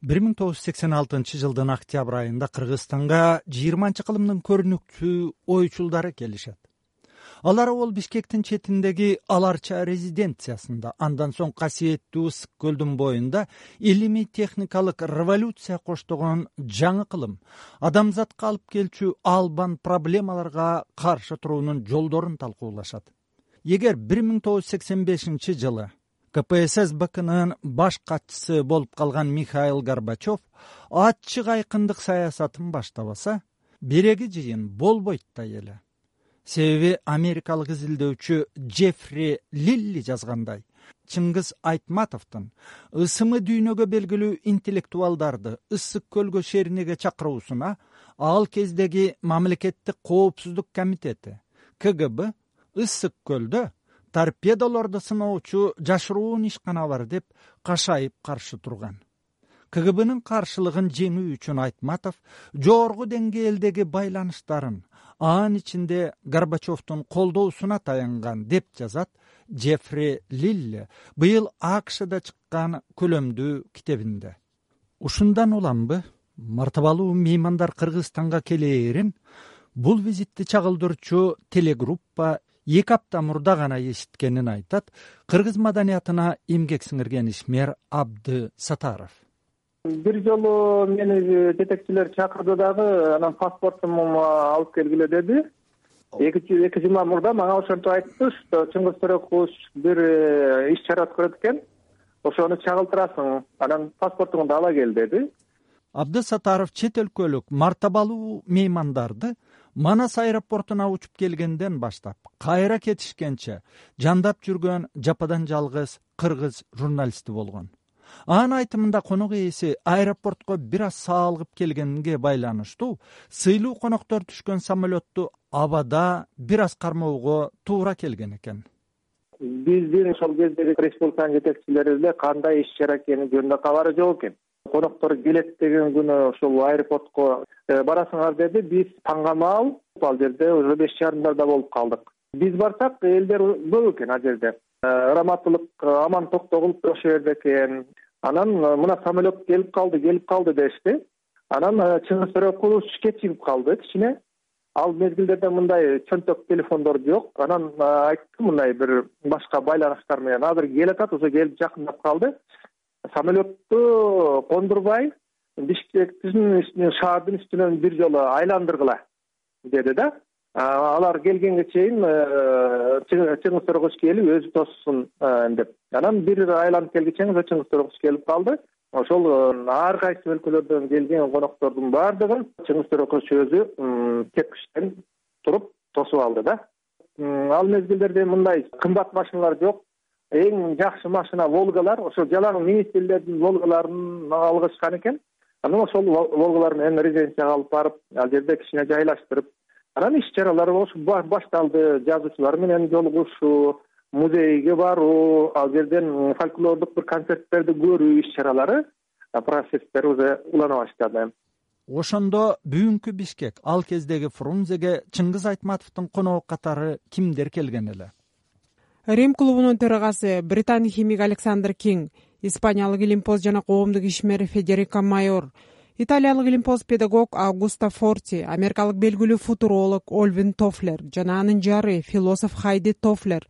бир миң тогуз жүз сексен алтынчы жылдын октябрь айында кыргызстанга жыйырманчы кылымдын көрүнүктүү ойчулдары келишет. Алар ол бишкектин четиндеги аларча резиденциясында андан соң касиеттүү ысык көлдүн боюнда илимий техникалык революция коштогон жаңы кылым адамзатка алып келчү албан проблемаларга каршы туруунун жолдорун талкуулашат. Эгер бир миң тогуз жүз сексен бешинчи жылы кпссбкнын баш катчысы болуп калган михаил горбачев ачык айкындык саясатын баштабаса береги жыйын болбойт да эле себеби америкалык изилдөөчү джеффри лилли жазгандай чыңгыз айтматовдун ысымы дүйнөгө белгилүү интеллектуалдарды ысык көлгө шеринеге чакыруусуна ал кездеги мамлекеттик коопсуздук комитети кгб ысык көлдө торпедолорду сыноочу жашыруун ишкана бар деп кашайып каршы турган. Кгбнын каршылыгын жеңүү үчүн айтматов жогорку деңгээлдеги байланыштарын анын ичинде горбачевдун колдоосуна таянган деп жазат джеффри лилле быйыл акшда чыккан көлөмдүү китебинде. Ушундан уламбы мартабалуу меймандар кыргызстанга келээрин бул визитти чагылдырчу телегруппа эки апта мурда гана эситкенин айтат кыргыз маданиятына эмгек сиңирген ишмер абды сатаров. Бир жолу мени жетекчилер чакырды дагы анан паспортумду алып келгиле деди. Эки жума мурда мага ошентип айтты что чыңгыз төрекович бир э, иш чара өткөрөт экен ошону чагылтырасың анан паспортуңду ала кел деди. Абды сатаров чет өлкөлүк мартабалуу меймандарды манас аэропортуна учуп келгенден баштап кайра кетишкенче жандап жүргөн жападан жалгыз кыргыз журналисти болгон. Анын айтымында конок ээси аэропортко бир аз саалгып келгенге байланыштуу сыйлуу коноктор түшкөн самолетту абада бир аз кармоого туура келген экен. Биздин ошол кездеги республиканын жетекчилери эле кандай иш чара экени жөнүндө кабары жок экен. Коноктор келет деген күнү ошол аэропортко барасыңар деди биз таңга ал жерде уже беш жарымдарда болуп калдык. Биз барсак элдер көп экен ал жерде. Э, раматылык аман токтогулов ошол жерде экен. Анан э, мына самолет келип калды келип калды дешти. Анан чыңгыз төрекович кечигип калды кичине. Ал мезгилдерде мындай чөнтөк телефондор жок. Анан айтты мындай бир башка байланыштар менен. Азыр келатат уже келип жакындап калды. Самолетту кондурбай бишкектин шаардын үстүнөн бир жолу айландыргыла деди да. Алар келгенге чейин э, чыңгыз төрекович келип өзү тоссын э, деп. Анан бир айланып келгиче чыңгыз төрекович келип калды. Ошол э, ар кайсы өлкөлөрдөн келген коноктордун баардыгын чыңгыз төрекович өзү тепкичтен туруп тосуп алды да. Ал мезгилдерде мындай кымбат машиналар жок. Эң жакшы машина волгалар ошо жалаң министрлердин волгаларын алгышкан экен анан ошол волгалар менен резиденцияга алып барып ал жерде кичине жайлаштырып анан иш чаралар башталды. Жазуучулар менен жолугушуу музейге баруу ал жерден фольклордук бир концерттерди көрүү иш чаралары процесстер уже улана баштады. Ошондо бүгүнкү бишкек ал кездеги фрунзеге чыңгыз айтматовдун коногу катары кимдер келген эле? Рим клубунун төрагасы британ химик александр кинг испаниялык илимпоз жана коомдук ишмер федерико майор италиялык илимпоз педагог аугусто форти америкалык белгилүү футуролог ольвин тофлер жана анын жары философ хайди тофлер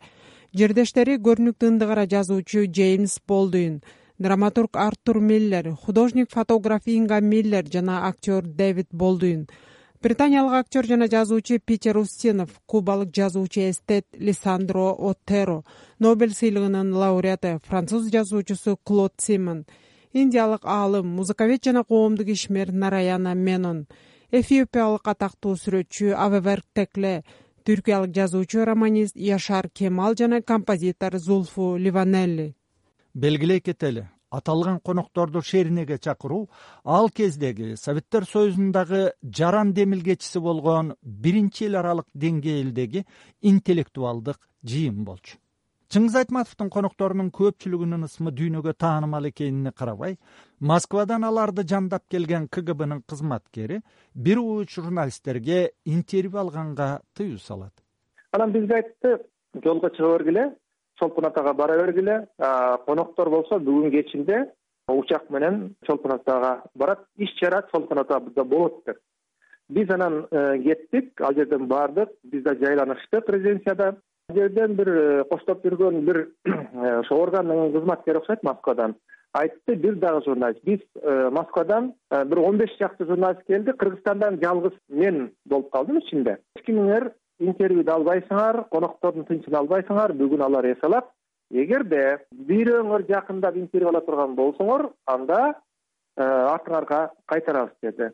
жердештери көрүнүктүү ындыгара жазуучу джеймс болдуин драматург артур миллер художник фотограф инга миллер жана актер дэвид болдуин британиялык актер жана жазуучу питер устинов кубалык жазуучу эстет лисандро отеро нобель сыйлыгынын лауреаты француз жазуучусу клод симон индиялык аалым музыковед жана коомдук ишмер нараяна менон эфиопиялык атактуу сүрөтчү авеверк текле түркиялык жазуучу романист яшар кемал жана композитор зулфу ливанелли. Белгилей кетели аталган конокторду шеринеге чакыруу ал кездеги советтер союзундагы жаран демилгечиси болгон биринчи эл аралык деңгээлдеги интеллектуалдык жыйын болчу. Чыңгыз айтматовдун конокторунун көпчүлүгүнүн ысымы дүйнөгө таанымал экенине карабай москвадан аларды жандап келген кгбнын кызматкери бир ууч журналисттерге интервью алганга тыюу салат. Анан бизге айтты жолго чыга бергиле чолпон атага бара бергиле коноктор болсо бүгүн кечинде учак менен чолпон атага барат. Иш чара чолпон атада болот деп. Биз анан кеттик ал жерден бардык. Биз да жайланыштык резиденцияда ал жерден бир коштоп жүргөн бир ошо органдын кызматкери окшойт москвадан. Айтты бир дагы журналист. Биз э, москвадан э, бир он беш чакты журналист келди. Кыргызстандан жалгыз мен болуп калдым ичинде. Эч кимиңер интервью да албайсыңар коноктордун тынчын албайсыңар бүгүн алар эс алат эгерде бирөөңөр жакындап интервью ала турган болсоңор анда э, артыңарга кайтарабыз деди.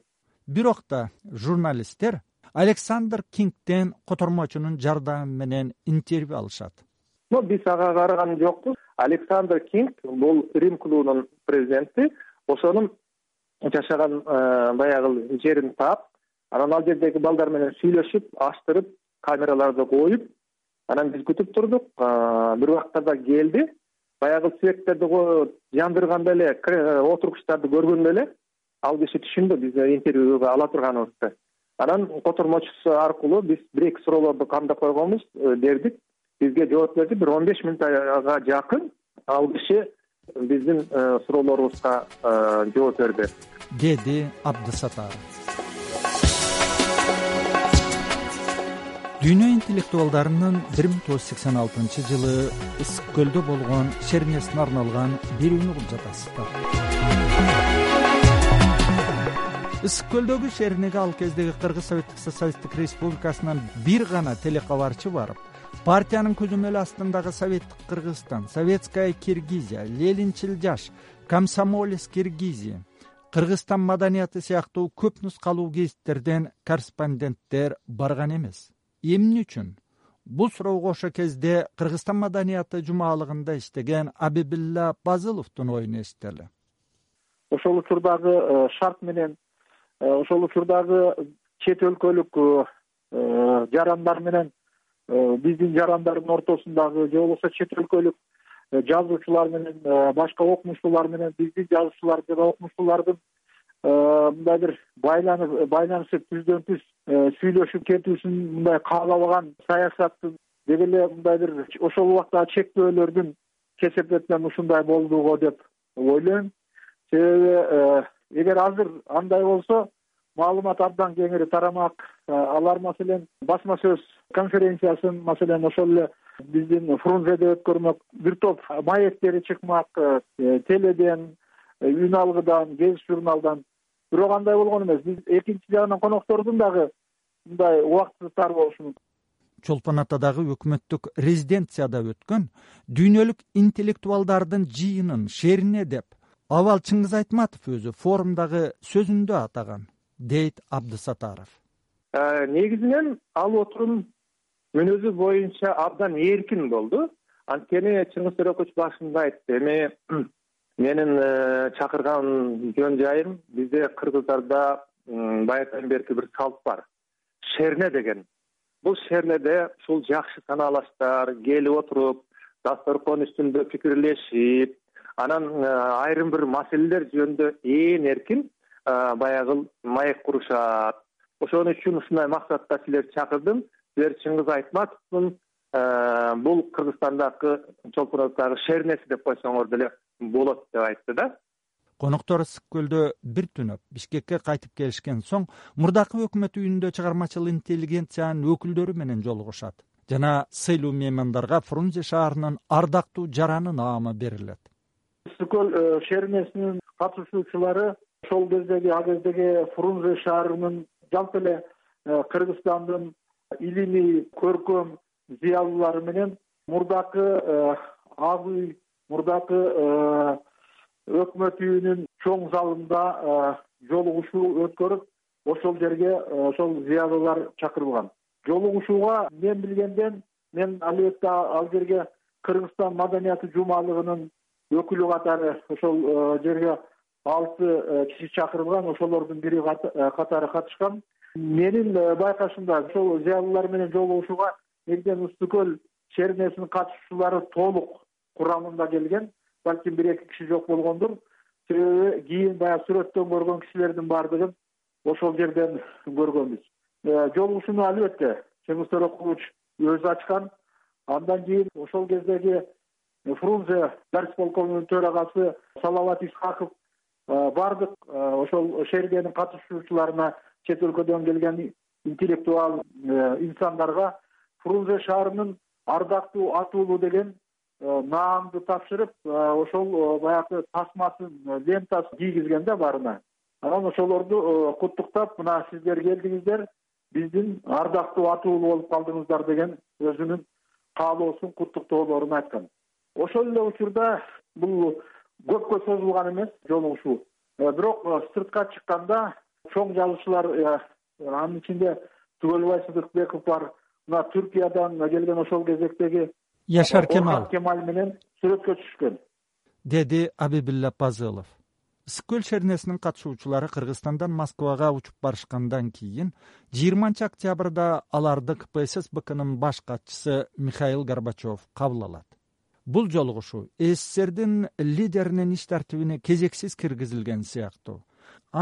Бирок да журналисттер александр кингтен котормочунун жардамы менен интервью алышат. Биз ага караган жокпуз. Александр кинг бул рим клубунун президенти. Ошонун жашаган э, баягы жерин таап анан ал жердеги балдар менен сүйлөшүп ачтырып камераларды коюп анан биз күтүп турдук. Э, бир убактарда келди. Баягы светтерди жандырганда эле э, отургучтарды көргөндө эле ал киши түшүндү биз интервьюга ала турганыбызды анан котормочусу аркылуу биз бир эки суроолорду камдап койгонбуз бердик. Бизге жооп берди. Бир он беш мүнөтга жакын ал киши биздин э, суроолорубузга э, жооп берди. Деди абдысатаров дүйнө интеллектуалдарынын бир миң тогуз жүз сексен алтынчы жылы ысык көлдө болгон шернесине арналган берүүнү угуп жатасыздар. Ысык көлдөгү шернеге ал кездеги кыргыз советтик социалисттик республикасынан бир гана телекабарчы барып партиянын көзөмөлү астындагы советтик кыргызстан советская киргизия ленинчил жаш комсомолец киргизия кыргызстан маданияты сыяктуу көп нускалуу гезиттерден корреспонденттер барган эмес эмне үчүн? Бул суроого ошол кезде кыргызстан маданияты жумалыгында иштеген абибилла базыловдун оюн эсители ошол учурдагы э, шарт менен э, ошол учурдагы чет өлкөлүк э, жарандар менен биздин жарандардын ортосундагы же болбосо чет өлкөлүк жазуучулар менен башка окумуштуулар менен биздин жазуучулар жана окумуштуулардын мындай бир байланышып түздөн түз сүйлөшүп кетүүсүн мындай каалабаган саясаттын деги эле мындай бир ошол убактагы чектөөлөрдүн кесепетинен ушундай болду го деп ойлойм. Себеби эгер азыр андай болсо маалымат абдан кеңири тарамак. Э, алар маселен басма сөз конференциясын маселен ошол эле биздин фрунзеде өткөрмөк бир топ маектери чыкмак э, теледен э, үн алгыдан гезит журналдан бирок андай болгон эмес. Биз экинчи жагынан коноктордун дагы мындай убакыты тар болушу мүмкүн чолпон атадагы өкмөттүк резиденцияда өткөн дүйнөлүк интеллектуалдардын жыйынын шерине деп абал чыңгыз айтматов өзү форумдагы сөзүндө атаган дейт абдысатаров. Э, негизинен ал отурум мүнөзү боюнча абдан эркин болду. Анткени чыңгыз төрекович башында айтты эми менин э, чакырган жөн жайым бизде кыргыздарда баягыдан берки бир салт бар. Шерне деген. Бул шернеде ушул жакшы санаалаштар келип отуруп дасторкон үстүндө пикирлешип анан э, айрым бир маселелер жөнүндө ээн эркин баягы маек курушат. Ошон үчүн ушундай максатта силерди чакырдым. Силер чыңгыз айтматовдун бул кыргызстандагы чолпон шернеси деп койсоңор деле болот деп айтты да. Коноктор ысык көлдө бир түнөп бишкекке кайтып келишкен соң мурдакы өкмөт үйүндө чыгармачыл интеллигенциянын өкүлдөрү менен жолугушат жана сыйлуу меймандарга фрунзе шаарынын ардактуу жараны наамы берилет. Ысык көл э, шернесинин катышуучулары ошол кездеги ал кездеги фрунзе шаарынын жалпы эле э, кыргызстандын илимий көркөм зыялуулары менен мурдакы э, ак үй мурдакы э, өкмөт үйүнүн чоң залында жолугушуу өткөрүп ошол жерге ошол зыялуулар чакырылган. Жолугушууга мен билгенден мен албетте ал жерге кыргызстан маданияты жумалыгынын өкүлү катары ошол жерге алты э, киши чакырылган ошолордун бири э, катары катышкан. Менин э, байкашымда ошол зыялуулар менен жолугушууга ысык көл шернесинин катышуучулары толук курамында келген балким бир эки киши жок болгондур. Себеби кийин баягы сүрөттөн көргөн кишилердин баардыгын ошол жерден көргөнбүз. Жолугушууну албетте чыңгыз төрекович өзү ачкан. Андан кийин ошол кездеги фрунзе горисполкомунун төрагасы салават исхаков баардык ошол шергенин катышуучуларына чет өлкөдөн келген интеллектуал инсандарга фрунзе шаарынын ардактуу аты уулу деген наамды тапшырып ошол баягы тасмасын лентасын кийгизген да баарына анан ошолорду куттуктап мына сиздер келдиңиздер биздин ардактуу аты уулу болуп калдыңыздар деген өзүнүн каалоосун куттуктоолорун айткан. Ошол эле учурда бул көпкө созулган эмес жолугушуу э, бирок э, сыртка чыкканда чоң жазуучулар э, анын ичинде түгөлбай сыдыкбеков бар мына түркиядан келген ошол кезектеги яшар кемал. Кемаль менен сүрөткө түшүшкөн деди абибилла пазылов. Ысык көл шернесинин катышуучулары кыргызстандан москвага учуп барышкандан кийин жыйырманчы октябрда аларды кпсс бкнын баш катчысы михаил горбачев кабыл алат. Бул жолугушуу сссрдин лидеринин иш тартибине кезексиз киргизилген сыяктуу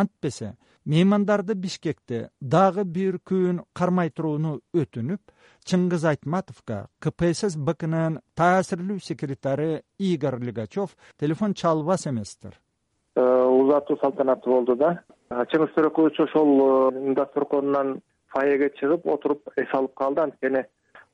антпесе меймандарды бишкекте дагы бир күн кармай турууну өтүнүп чыңгыз айтматовго кпсс бкнын таасирлүү секретары игорь лигачев телефон чалбас эместир. Э, узатуу салтанаты болду да. Чыңгыз төрекович ошол э, дасторконунан фаеге чыгып отуруп эс алып калды. Анткени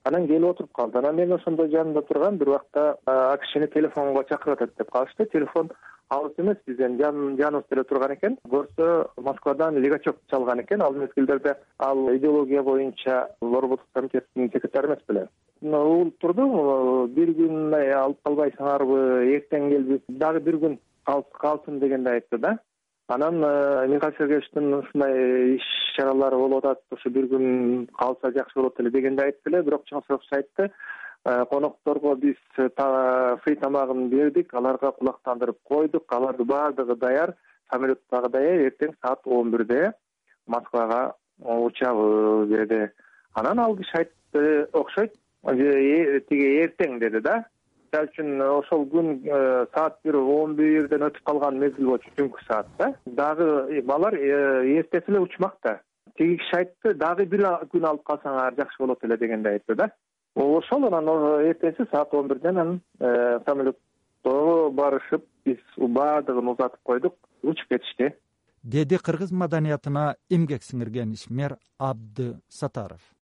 анан келип отуруп калды. Анан мен ошондо жанында тургам бир убакта а кишини телефонго чакырып атат деп калышты. Телефон алыс эмес бизден жаныбызда эле турган экен. Көрсө москвадан лигачев чалган экен. Ал мезгилдерде ал идеология боюнча лорбутов комитетинин секретары эмес беле. Угулуп турдум бир күн алып калбайсыңарбы эртең келби дагы бир күн калсын дегендей айтты да. Анан э, михаил сергеевичтин ушундай иш чаралары болуп атат ушу бир күн калса жакшы болот эле дегендей айтты эле. Бирок чыңгыз айтты. э, конокторго биз фри тамагын бердик аларга кулактандырып койдук. Алардын баардыгы даяр самолет дагы даяр. Эртең саат он бирде москвага учабыз деди. Анан ал киши айтты окшойт. Э, тиги эртең деди да. Мисалы үчүн ошол күн э, саат бир он бирден өтүп калган мезгил болчу түнкү саат да. Дагы алар э, эртеси эле учмак да тиги киши айтты дагы бир күн алып калсаңар жакшы болот эле дегендей айтты да ошол анан эртеси саат он бирден анан э, самолетто барышып биз баардыгын узатып койдук учуп кетишти. Деди кыргыз маданиятына эмгек сиңирген ишмер абды сатаров